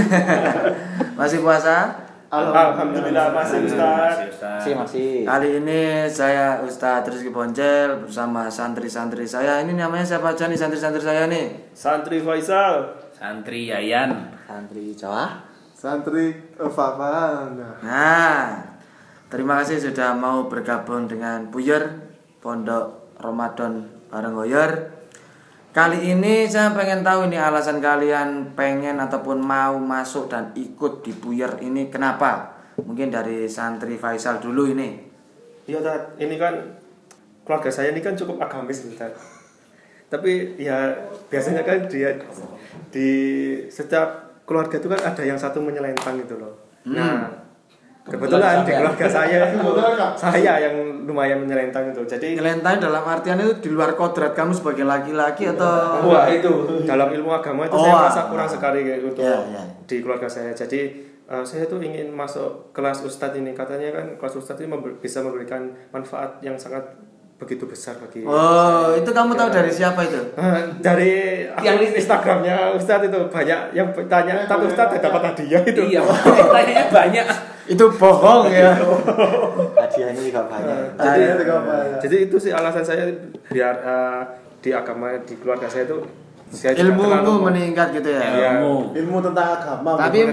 Masih puasa? Alhamdulillah masih Ustaz. Masih, masih. Kali ini saya Ustadz Rizky Boncel bersama santri-santri saya. Ini namanya siapa aja nih santri-santri saya nih? Santri Faisal. Santri Yayan. Santri Jawa. Santri Fafan. Nah, terima kasih sudah mau bergabung dengan Buyer Pondok Ramadan bareng Goyer. Kali ini saya pengen tahu ini alasan kalian pengen ataupun mau masuk dan ikut di Buyer ini kenapa? Mungkin dari santri Faisal dulu ini. Iya Ustaz, ini kan keluarga saya ini kan cukup agamis Ustaz. Tapi ya biasanya kan dia di setiap keluarga itu kan ada yang satu menyelentang gitu loh. Nah, kebetulan di keluarga saya itu saya yang lumayan menyelentang itu. Jadi Nyelentai dalam artian itu di luar kodrat kamu sebagai laki-laki atau Wah itu dalam ilmu agama itu Oh, saya ah. merasa kurang sekali kayak untuk Ya, ya. di keluarga saya. Jadi eh, saya tuh ingin masuk kelas ustadz ini katanya kan kelas ustadz ini member- bisa memberikan manfaat yang sangat begitu besar bagi. Oh, itu kamu tahu dari siapa itu? Eh, dari yang Instagramnya Ustadz itu banyak yang bertanya tapi Ustadz dapat hadiah itu. Iya, tanyanya banyak. Itu bohong ya. Hadiahnya juga banyak. Jadi, Hadiah juga banyak. jadi itu sih alasan saya biar eh, di agama di keluarga saya itu saya Ilmumu mau- meningkat gitu ya. Iya. Ilmu. Ilmu tentang agama. Tapi-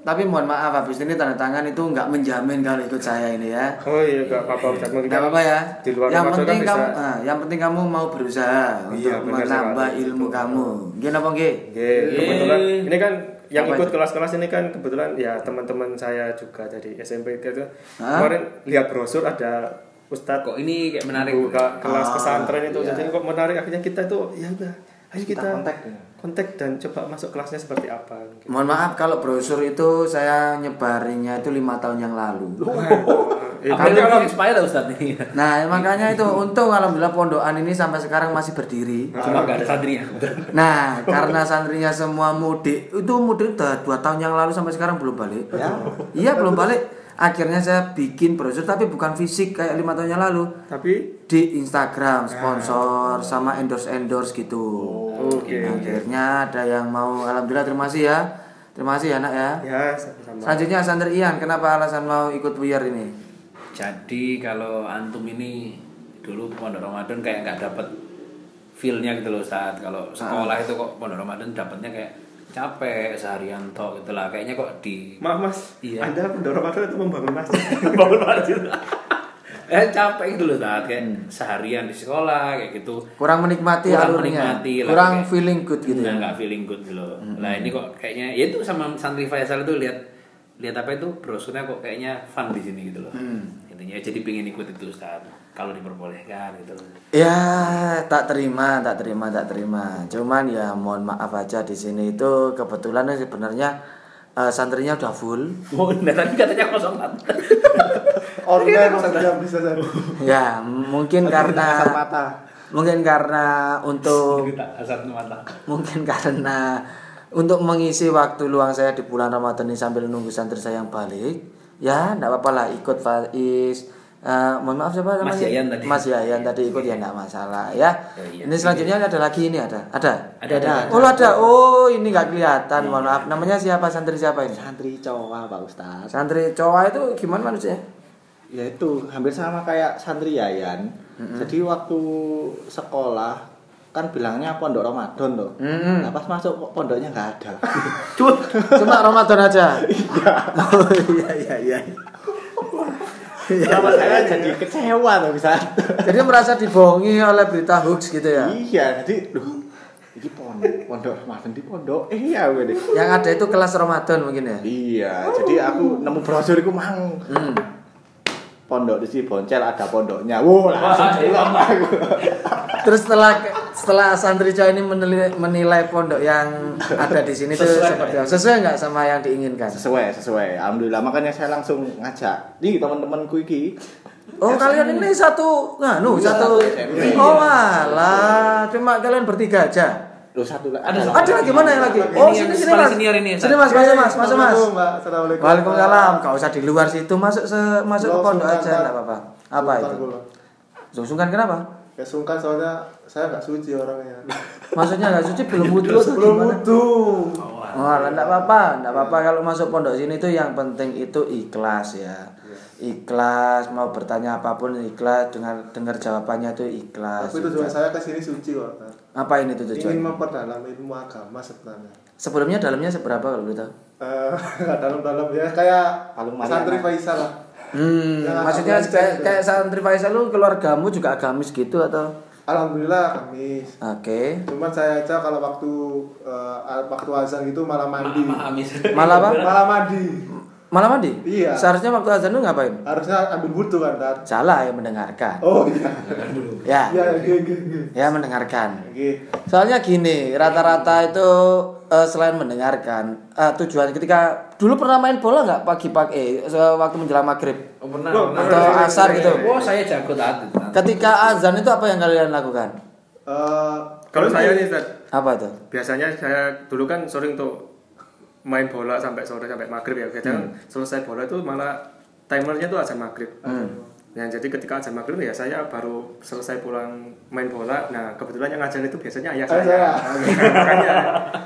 Tapi mohon maaf habis ini tanda tangan itu nggak menjamin kalau ikut saya ini ya. Oh iya gak apa-apa Mungkin Nggak apa-apa ya. Di luar yang Ramadan penting kan kamu, bisa. ah, yang penting kamu mau berusaha Iya, untuk menambah ilmu kamu. Gini apa nggih? Oke, kebetulan ini kan yang Apa ikut itu? kelas-kelas ini kan kebetulan ya teman-teman saya juga dari SMP gitu. Hah? Kemarin lihat brosur ada Ustadz Kok ini kayak menarik? buka kelas Ah, pesantren itu iya. jadi kok menarik akhirnya kita tuh ya udah ayo kita, kontak ya. Kontak dan coba masuk kelasnya seperti apa gitu. Mohon maaf kalau brosur itu saya nyebarinya itu lima tahun yang lalu. Eh, Apa tapi kalau expired Ustaz nih? Nah makanya itu untung alhamdulillah pondokan ini sampai sekarang masih berdiri. Cuma gak ada santrinya. Nah, karena santrinya semua mudik, itu mudik udah dua tahun yang lalu sampai sekarang belum balik. Ya. Iya belum balik. Akhirnya saya bikin brosur tapi bukan fisik kayak lima tahun yang lalu tapi di Instagram sponsor sama endorse endorse gitu. oke. Nah, akhirnya ada yang mau alhamdulillah terima kasih ya. Terima kasih ya nak ya. Ya, sama-sama. Selanjutnya Santri Ian, kenapa alasan mau ikut buyar ini? Jadi kalau antum ini dulu pondok Ramadan kayak nggak dapet feelnya gitu loh saat kalau sekolah itu kok pondok Ramadan dapetnya kayak capek seharian tok gitu lah kayaknya kok di Maaf Mas, Iya. Anda pendorong Ramadan itu membangun masjid. bangun masjid eh capek gitu loh saat kayak seharian di sekolah kayak gitu. Kurang menikmati kurang alurnya. menikmati lah, Kurang kayak- feeling good gitu Nggak, ya. nggak feeling good gitu loh. Nah ini kok kayaknya ya itu sama santri Faisal itu lihat lihat apa itu brosurnya kok kayaknya fun di sini gitu loh intinya jadi pengen ikut itu Ustaz kalau diperbolehkan gitu Ya, tak terima, tak terima, tak terima. Cuman ya mohon maaf aja di sini itu kebetulan sebenarnya eh, santrinya udah full. oh nah, tadi katanya kosong Online saja bisa jadi. Ya, mungkin karena mungkin karena untuk mungkin karena untuk mengisi waktu luang saya di bulan Ramadan ini sambil nunggu santri saya yang balik. Ya, enggak apa-apa lah ikut Faiz. Eh, mohon maaf siapa namanya? Mas Yayan tadi. Mas Yayan tadi ikut ya enggak masalah ya. Ya, iya. Ini selanjutnya ada lagi ini ada. Ada. ada ada, Oh ada, oh ini nggak kelihatan, mohon maaf. Namanya siapa santri siapa ini? Santri Jawa Pak Ustaz. Santri cowok itu gimana manusia? Ya itu hampir sama kayak santri Yayan. Jadi waktu sekolah kan bilangnya pondok Ramadan tuh. Mm-mm. Nah, pas masuk kok pondoknya nggak ada. Cuma Ramadan aja. Oh iya iya iya. Sama saya jadi kecewa tuh bisa. Jadi merasa dibohongi oleh berita hoax gitu ya. Iya, jadi duh, ini pondok, pondok Ramadan di pondok. Eh, iya gue deh. Yang ada itu kelas Ramadan mungkin ya. Iya, jadi aku nemu brosur itu mang. Hmm. Pondok di sini Boncel ada pondoknya. Wow, langsung pulang aku. Terus setelah setelah santri cowok ini menilai, menilai pondok yang ada di sini tuh Sesuai seperti apa? Sesuai nggak sama yang diinginkan? Sesuai, sesuai. Alhamdulillah makanya saya langsung ngajak. Nih teman-temanku iki. Oh kalian ini satu, nganu Iya, satu. Oh alah, cuma kalian bertiga aja. Loh satu lagi. Ada Ada lagi mana yang lagi? Oh sini sini mas. senior ini, Sini mas, masuk mas, masuk mas. Assalamualaikum. Waalaikumsalam. Kau usah di luar situ, masuk se masuk ke pondok aja, enggak apa-apa. Apa itu? Sungkan kenapa? kayak sungkan soalnya saya nggak suci orangnya Maksudnya nggak suci belum wudhu atau belum wudhu Oh, enggak apa-apa, enggak apa-apa kalau masuk pondok sini tuh yang penting itu ikhlas ya. Ikhlas, mau bertanya apa pun ikhlas, dengar dengar jawabannya tuh ikhlas. tapi tujuan saya ke sini suci kok. Apa ini tuh ingin tujuan? memperdalam ilmu agama sebenarnya Sebelumnya dalamnya seberapa kalau boleh tahu? Eh, dalam-dalam ya kayak santri Faisal lah Hmm, maksudnya kayak, gitu. kayak santri Faisal lu keluargamu juga agamis gitu atau? Alhamdulillah Kamis Oke. cuman saya aja kalau waktu eh, waktu azan gitu malah mandi Ma- Amis. Malah apa? malah mandi Malah mandi? Iya. Seharusnya waktu azan lu ngapain? harusnya ambil wudhu kan Tat? Salah ya mendengarkan. oh iya Ya. iya iya iya iya Ya mendengarkan. Oke. Soalnya gini, rata-rata itu eh, selain mendengarkan, eh, tujuan ketika dulu pernah main bola nggak pagi-pagi, eh, waktu menjelang maghrib Oh, pernah, Oh, pernah. atau asar gitu? Oh, saya jago tadi. Ketika azan itu apa yang kalian lakukan? Eh, Kalau saya nih, Ustaz, Apa itu? biasanya saya dulu kan sering tuh main bola sampai sore sampai maghrib ya. Kadang selesai bola itu malah timernya tuh azan maghrib. Nah, jadi ketika azan maghrib ya saya baru selesai pulang main bola. Nah, kebetulan yang ngajar itu biasanya ayah saya. saya. Makanya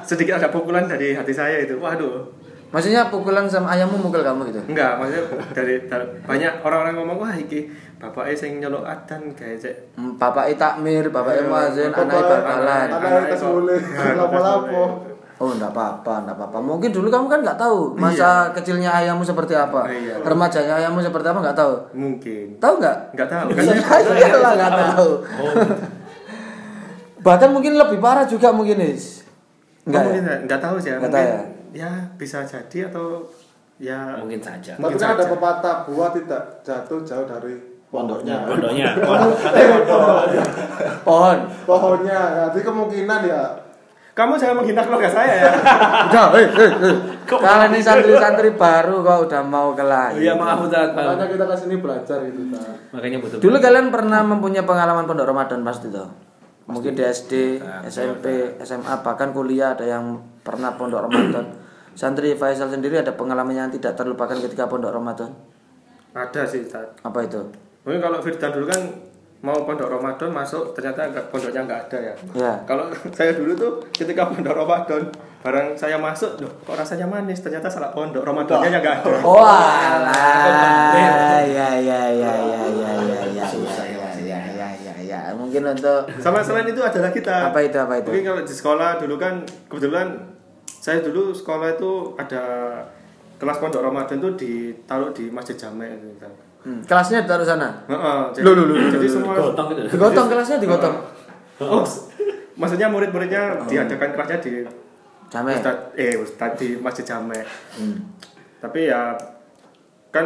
sedikit ada pukulan dari hati saya itu. Waduh. Maksudnya pukulan sama ayammu mukul kamu gitu? Enggak, maksudnya dari, dari- banyak orang-orang ngomong wah iki bapaknya sing nyolok adan kayak cek Hmm, Bapak takmir, bapak Iya, muazin, bapak- anak bal-balan. anak- Anak boleh. Lapo-lapo. Oh, enggak apa-apa, enggak apa-apa. Mungkin dulu kamu kan nggak tahu masa kecilnya ayammu seperti apa, Iya. remajanya ayammu seperti apa nggak tahu. mungkin Tahu nggak? nggak tahu kan Saya lah nggak tahu. Bahkan mungkin lebih parah juga mungkin is. Enggak ya? mungkin nggak nggak tahu sih ya Nggak mungkin tahu ya bisa jadi atau ya Mungkin saja. Tapi Mungkin kan ada pepatah buah tidak jatuh jauh dari Pondoknya. Pondoknya. Pohon. pohonnya. Jadi kemungkinan ya kamu jangan menghina keluarga saya ya Udah, eh, eh, eh. Kalian ini santri-santri baru kok udah mau kelas. Iya, maaf Ustaz. makanya kita ke sini belajar gitu. Tat. Makanya butuh. Dulu kalian pernah mempunyai pengalaman pondok Ramadan pasti toh? Mungkin di SD, SMP, SMA, bahkan kuliah ada yang pernah pondok Ramadan. Santri Faisal sendiri ada pengalaman yang tidak terlupakan ketika pondok Ramadan. ada sih Ustaz. Apa itu? mungkin kalau Firdan dulu kan mau pondok Ramadan masuk ternyata nggak pondoknya nggak ada ya Ya. kalau saya dulu tuh ketika pondok Ramadan barang saya masuk loh kok rasanya manis ternyata salah pondok Ramadannya nggak ada Oh alah. Ya ya ya ya ya ya ya ya ya ya ya ya ya. Mungkin untuk sama selain itu ada lagi kita apa itu apa itu? Mungkin kalau di sekolah dulu kan kebetulan saya dulu sekolah itu ada kelas pondok Ramadan tuh ditaruh di Masjid Jamek itu. Ustaz. Hmm, kelasnya ditaruh sana. Heeh, loh, loh, loh, jadi semua Gotong gitu. Digotong kelasnya digotong. Oh, maksudnya murid-muridnya diadakan kelasnya di Jamek. Ustad, eh Ustad di Masjid Jamek. Hmm. Tapi ya kan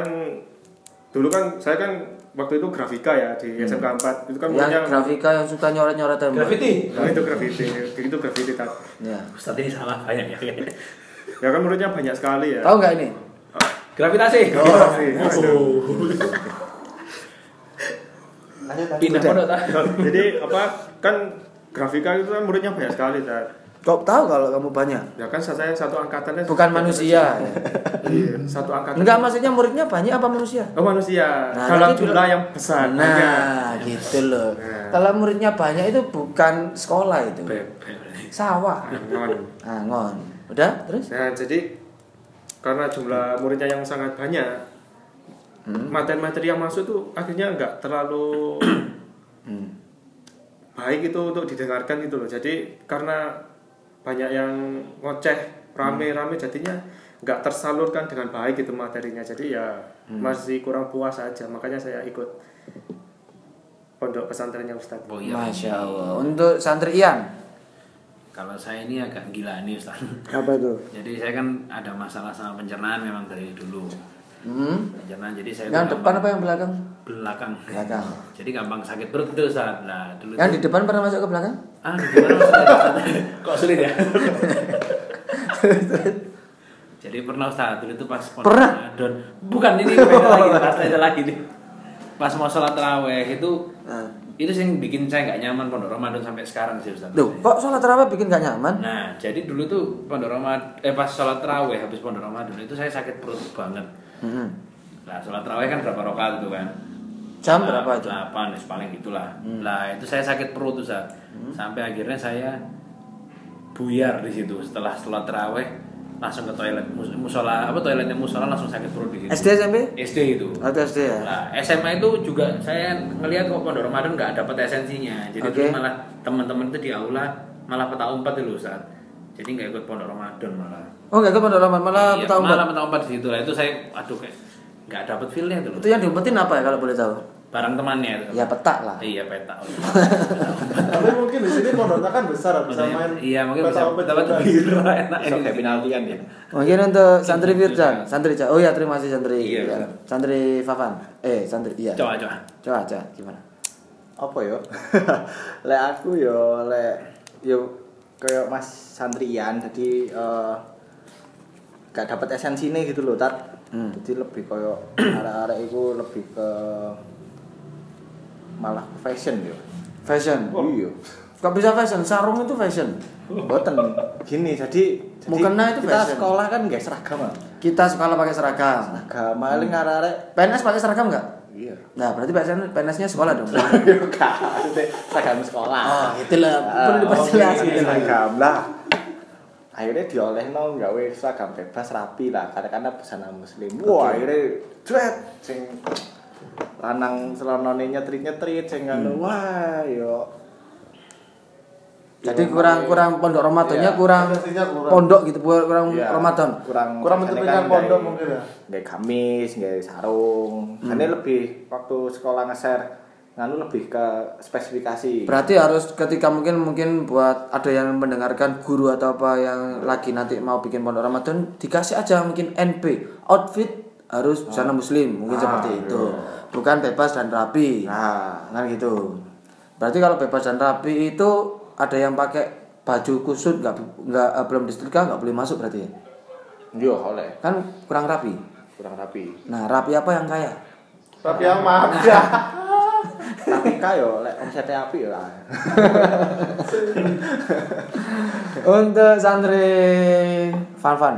dulu kan saya kan waktu itu grafika ya di SMK 4 itu kan Yang grafika yang suka nyoret-nyoret tembok. Graffiti. Nah, itu grafiti, itu grafiti Tad. Ya. Ustaz ini salah banyak ya. Ya kan muridnya banyak sekali ya. Tahu nggak ini? Gravitasi. Oh, Aduh. Pindah pondok? Jadi apa kan grafika itu kan muridnya banyak sekali Tad. Kok tahu kalau kamu banyak? Ya kan saya satu angkatannya Bukan manusia. Iya, satu angkatan. Enggak maksudnya muridnya banyak apa manusia? Oh manusia. Nah, Dalam tapi jumlah yang besar. banyak. Nah, gitu loh. Nah. Kalau muridnya banyak itu bukan sekolah itu. Sawah. Non. Angon. Udah, terus? Nah, jadi karena jumlah muridnya yang sangat banyak, Hmm. materi-materi yang masuk tuh akhirnya nggak terlalu Hmm. baik itu untuk didengarkan gitu loh. Jadi karena banyak yang ngoceh rame-rame jadinya nggak tersalurkan dengan baik itu materinya. Jadi ya masih kurang puas aja. Makanya saya ikut pondok pesantrennya Ustadz. Oh iya. Masya Allah. Untuk santri Ian. Kalau saya ini agak gila nih Ustaz. Apa itu? Jadi saya kan ada masalah sama pencernaan memang dari dulu. Hmm. Pencernaan jadi saya Yang depan gampang- apa yang belakang? belakang. Belakang. Jadi gampang sakit perut itu Ustaz. Nah, dulu Yang tuh- di depan pernah masuk ke belakang? Ah, gimana? Kok sulit ya? Jadi pernah Ustaz, dulu itu pas pondok Pernah? Ramadan. Bukan ini lagi, pas lagi nih. Pas mau sholat taraweh itu Nah. itu sih yang bikin saya nggak nyaman pondok Ramadan sampai sekarang sih Ustaz. Loh, kok sholat tarawih bikin gak nyaman? Nah, jadi dulu tuh pondok Ramadan eh pas sholat taraweh habis pondok Ramadan itu saya sakit perut banget. Hmm. Nah, sholat taraweh kan berapa rakaat itu kan? Jam berapa itu? Delapan, ya, paling gitulah. Lah itu saya sakit perut tuh saat. Sampai akhirnya saya buyar di situ setelah setelah terawih langsung ke toilet Mus- musola apa toiletnya musola langsung sakit perut di situ. SD SMP? SD itu. Atau SD ya? Nah, SMA itu juga saya ngelihat kok pondok Ramadan nggak dapat esensinya. Jadi terus malah teman-teman itu di aula malah peta umpet itu Ustaz. Jadi nggak ikut pondok Ramadan malah. Oh enggak ke Pondok Ramadan malah Iya, peta umpet. Malah peta umpet di situ lah. Itu saya aduh kayak nggak dapat feel-nya itu loh. Itu yang diumpetin apa ya kalau boleh tahu? Barang temannya itu. Ya peta lah. Iya peta. Tapi mungkin di sini pondoknya kan besar bisa main. Iya mungkin bisa dapat bira enak Besok kayak penaltian ya. Mungkin untuk santri Firdan, santri Ca- Oh ya terima kasih santri. Iya, Ya. bisa. Santri Fafan. Eh santri iya. Coba coba. Coba coba gimana? apa yo lek aku yo lek yo kayak Mas Santrian jadi eh, gak dapat esensinya gitu loh tat Hmm. jadi lebih koyo arek-arek itu lebih ke malah fashion yo Fashion. iya Kok bisa fashion? Sarung itu fashion. Boten gini jadi jadi Mukena itu kita fashion. sekolah kan nggak seragam. Kita sekolah pakai seragam. seragam paling arek-arek PNS pakai seragam nggak? iya Nah berarti PNS PNS-nya sekolah dong. Kak, maksudnya seragam sekolah Oh, itulah perlu diperjelas Oh, gitu. seragam lah akhirnya dioleh no gawe seragam bebas rapi lah karena karena busana muslim wah akhirnya cuek sing lanang selonone nyetrit nyetrit sing anu wah yo Jadi kurang kurang pondok Ramadannya Iya. kurang kurang. pondok gitu kurang Iya, Ramadan. kurang Kurang biasanya mencerminkan kan pondok mungkin ya. gawe gamis gawe sarung Hmm. ini lebih waktu sekolah nge-share nganu lebih ke spesifikasi Berarti harus ketika mungkin mungkin buat ada yang mendengarkan guru atau apa yang lagi nanti mau bikin pondok Ramadan dikasih aja mungkin NP outfit harus busana muslim mungkin Ah, seperti itu. Iya. bukan bebas dan rapi. Nah. Kan gitu. Berarti kalau bebas dan rapi itu ada yang pakai baju kusut nggak nggak eh, belum disetrika nggak boleh masuk berarti ya? Yo oleh kan kurang rapi. Kurang rapi. Nah rapi apa yang kaya? Tapi yang maaf ya. tapi kayo lek omsetnya api ya. Lah untuk santri Fan Fan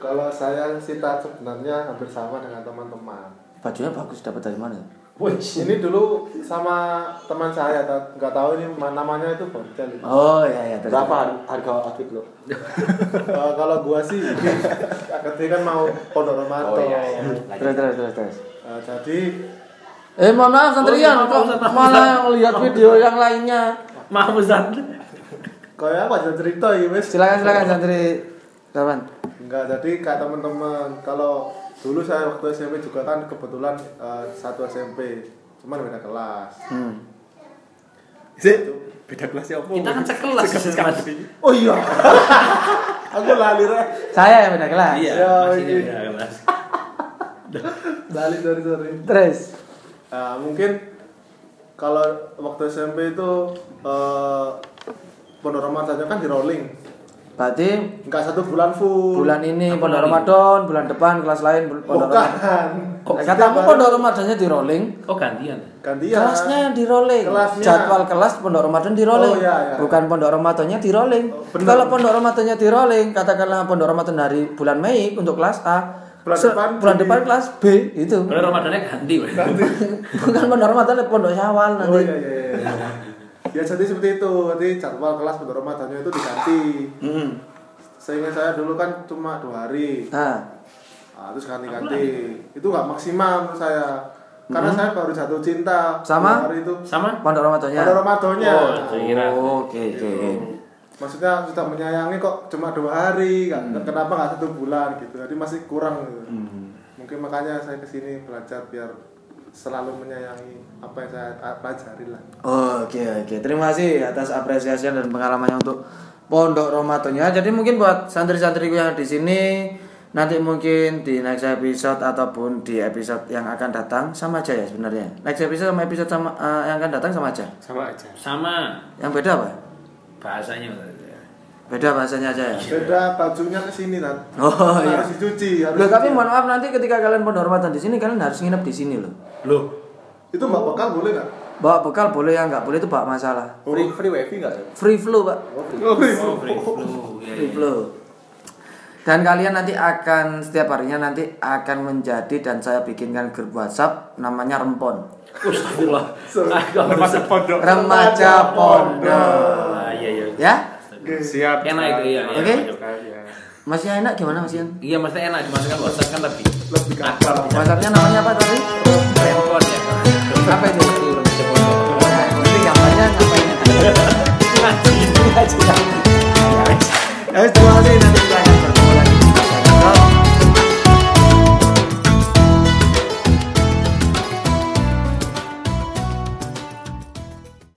Kalau saya sih tak sebenarnya hampir sama dengan teman-teman. bajunya bagus dapat dari mana? Ini dulu sama teman saya, nggak tahu ini ma- namanya itu oh iya iya berapa har- harga outfit lo? Eh, kalau gua sih, ketika kan mau pondok Ramadan. Oh, iya, iya. terus terus terus terus. Eh, jadi eh mohon maaf santrian. Oh, kok maaf, malah yang lihat video yang lainnya. Maaf Ustaz. kayak apa cerita ya wes. silakan silakan santri. Kawan Enggak, jadi kayak teman-teman kalau dulu saya waktu SMP juga kan kebetulan eh, satu SMP, cuman beda kelas. hmm. Sih, beda kelasnya apa? Kita kan sekelas Mas. Oh iya. Aku lali rek. saya yang beda kelas Iya, Ya, masih iya. beda kelas. Lali sorry sorry. terus Nah, mungkin kalau waktu SMP itu eh pondok Ramadannya kan di rolling. Berarti Enggak satu bulan full. bulan ini Apa pondok? Ramadan bulan depan kelas lain pondok Ramadan Bukan. Nah, katamu pondok Ramadannya di rolling Oh gantian. Gantian. kelasnya di rolling Kelasnya. jadwal kelas pondok Ramadan di rolling Oh, iya, iya. bukan pondok Ramadannya di rolling Oh, kalau pondok Ramadannya di rolling katakanlah pondok Ramadan dari bulan Mei untuk kelas A Bulan se- depan bulan di- depan kelas B itu Kalau Ramadannya ganti, Mas. bukan pondok Ramadan pondok Syawal nanti Oh iya iya iya. Ya jadi seperti itu. Jadi jadwal kelas pondok Ramadannya itu diganti. Mm. Seingat saya dulu kan cuma dua hari. nah Nah, terus ganti-ganti. Itu nggak maksimal menurut saya. Karena saya baru jatuh cinta Sama? hari itu. Sama? pondok Ramadannya Pondok Ramadannya. Oh. Oh, oke oke oke. Maksudnya sudah menyayangi kok cuma dua hari, kan? kenapa nggak satu bulan gitu? Jadi masih kurang gitu. Mungkin makanya saya ke sini belajar biar selalu menyayangi apa yang saya pelajari lah. Oh, Oke oke, terima kasih atas apresiasi dan pengalamannya untuk Pondok Ramadannya. Jadi mungkin buat santri-santriku yang di sini nanti mungkin di next episode ataupun di episode yang akan datang sama aja ya sebenarnya. Next episode sama episode sama eh, yang akan datang sama aja. Sama aja. Sama Yang beda apa? bahasanya. Beda bahasanya aja ya. Beda bajunya ke sini kan. Oh iya. Harus dicuci, harus Loh, tapi mohon maaf nanti ketika kalian Pondok Ramadan di sini kalian harus nginep di sini loh. Loh, Itu mbak bekal boleh nggak? Bawa bekal boleh ya nggak boleh itu bawa masalah. free free wifi nggak ya Free flow pak. Oh, oh, free flow. Iya, Free iya. flow. Dan kalian nanti akan setiap harinya nanti akan menjadi dan saya bikinkan grup WhatsApp namanya Rempon. Astagfirullah. Remaja pondok. Remaja Pondok. Ah, iya iya. Ya? Siap. Enak itu, iya, iya. Oke. Ya. Masih enak gimana Mas Ian? Iya, maksudnya enak dimasukkan WhatsApp kan lebih Lebih akrab. WhatsAppnya namanya apa tadi? Handphone ya. Apa itu? Itu Remaja Pondok. Nanti gambarnya ngapain? Ngaji. Ya, terima kasih nanti